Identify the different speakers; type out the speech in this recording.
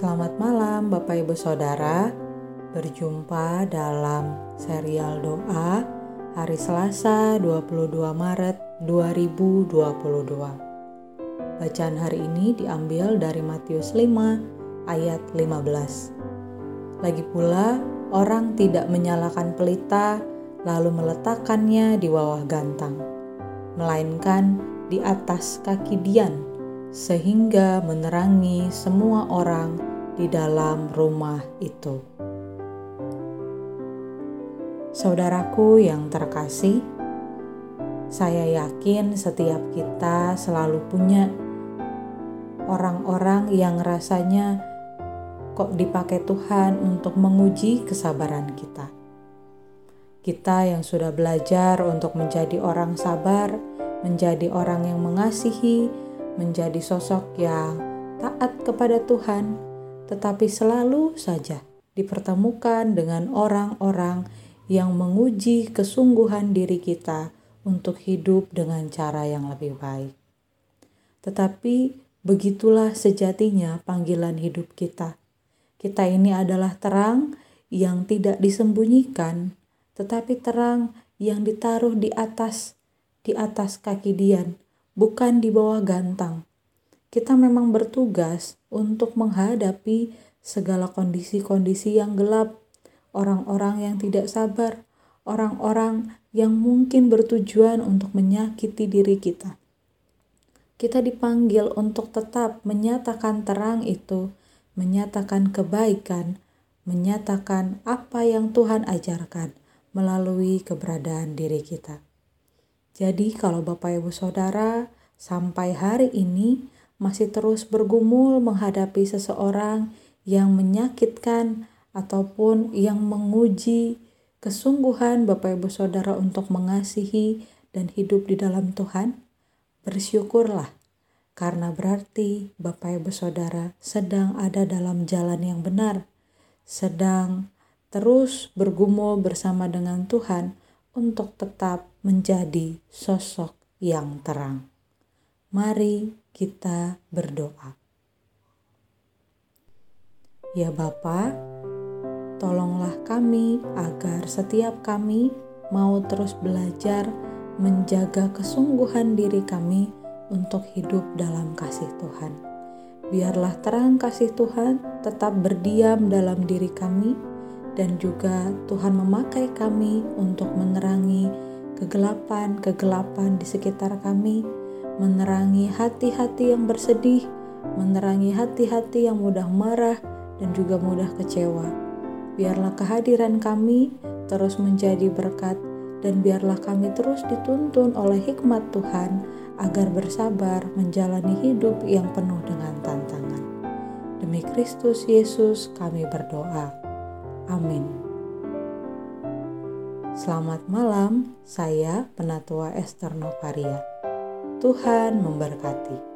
Speaker 1: Selamat malam Bapak Ibu Saudara. Berjumpa dalam serial doa hari Selasa 22 Maret 2022 Bacaan hari ini diambil dari Matius 5 ayat 15 Lagi pula orang tidak menyalakan pelita lalu meletakkannya di bawah gantang Melainkan di atas kaki Dian sehingga menerangi semua orang di dalam rumah itu. Saudaraku yang terkasih, saya yakin setiap kita selalu punya orang-orang yang rasanya kok dipakai Tuhan untuk menguji kesabaran kita. Kita yang sudah belajar untuk menjadi orang sabar, menjadi orang yang mengasihi, menjadi sosok yang taat kepada Tuhan, tetapi selalu saja dipertemukan dengan orang-orang yang menguji kesungguhan diri kita untuk hidup dengan cara yang lebih baik. Tetapi begitulah sejatinya panggilan hidup kita. Kita ini adalah terang yang tidak disembunyikan, tetapi terang yang ditaruh di atas, di atas kaki Dian, bukan di bawah gantang. Kita memang bertugas untuk menghadapi segala kondisi-kondisi yang gelap, orang-orang yang tidak sabar, orang-orang yang mungkin bertujuan untuk menyakiti diri kita. Kita dipanggil untuk tetap menyatakan terang itu, menyatakan kebaikan, menyatakan apa yang Tuhan ajarkan melalui keberadaan diri kita. Jadi kalau Bapak Ibu Saudara sampai hari ini masih terus bergumul menghadapi seseorang yang menyakitkan ataupun yang menguji kesungguhan Bapak Ibu Saudara untuk mengasihi dan hidup di dalam Tuhan, bersyukurlah karena berarti Bapak Ibu Saudara sedang ada dalam jalan yang benar, sedang terus bergumul bersama dengan Tuhan untuk tetap menjadi sosok yang terang. Mari kita berdoa. Ya Bapa, tolonglah kami agar setiap kami mau terus belajar menjaga kesungguhan diri kami untuk hidup dalam kasih Tuhan. Biarlah terang kasih Tuhan tetap berdiam dalam diri kami dan juga Tuhan memakai kami untuk menerangi kegelapan-kegelapan di sekitar kami, menerangi hati-hati yang bersedih, menerangi hati-hati yang mudah marah dan juga mudah kecewa. Biarlah kehadiran kami terus menjadi berkat dan biarlah kami terus dituntun oleh hikmat Tuhan agar bersabar menjalani hidup yang penuh dengan tantangan. Demi Kristus Yesus kami berdoa. Amin. Selamat malam, saya Penatua Esther Novaria. Tuhan memberkati.